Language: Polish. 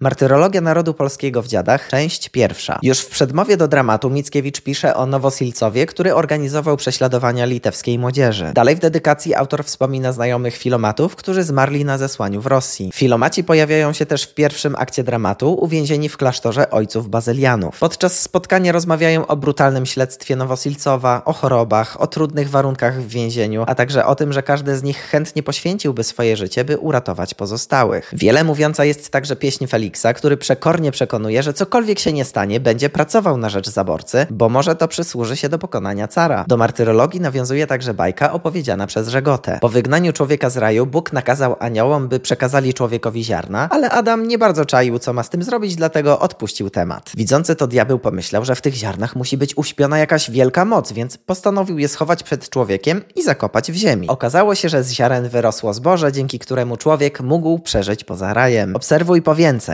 Martyrologia Narodu Polskiego w Dziadach, część pierwsza. Już w przedmowie do dramatu Mickiewicz pisze o Nowosilcowie, który organizował prześladowania litewskiej młodzieży. Dalej w dedykacji autor wspomina znajomych filomatów, którzy zmarli na zesłaniu w Rosji. Filomaci pojawiają się też w pierwszym akcie dramatu, uwięzieni w klasztorze ojców bazylianów. Podczas spotkania rozmawiają o brutalnym śledztwie Nowosilcowa, o chorobach, o trudnych warunkach w więzieniu, a także o tym, że każdy z nich chętnie poświęciłby swoje życie, by uratować pozostałych. Wiele mówiąca jest także pieśń Felixa, Felixa, który przekornie przekonuje, że cokolwiek się nie stanie, będzie pracował na rzecz zaborcy, bo może to przysłuży się do pokonania cara. Do martyrologii nawiązuje także bajka opowiedziana przez Żegotę. Po wygnaniu człowieka z raju Bóg nakazał aniołom, by przekazali człowiekowi ziarna, ale Adam nie bardzo czaił, co ma z tym zrobić, dlatego odpuścił temat. Widzący to diabeł pomyślał, że w tych ziarnach musi być uśpiona jakaś wielka moc, więc postanowił je schować przed człowiekiem i zakopać w ziemi. Okazało się, że z ziaren wyrosło zboże, dzięki któremu człowiek mógł przeżyć poza rajem. Obserwuj po więcej.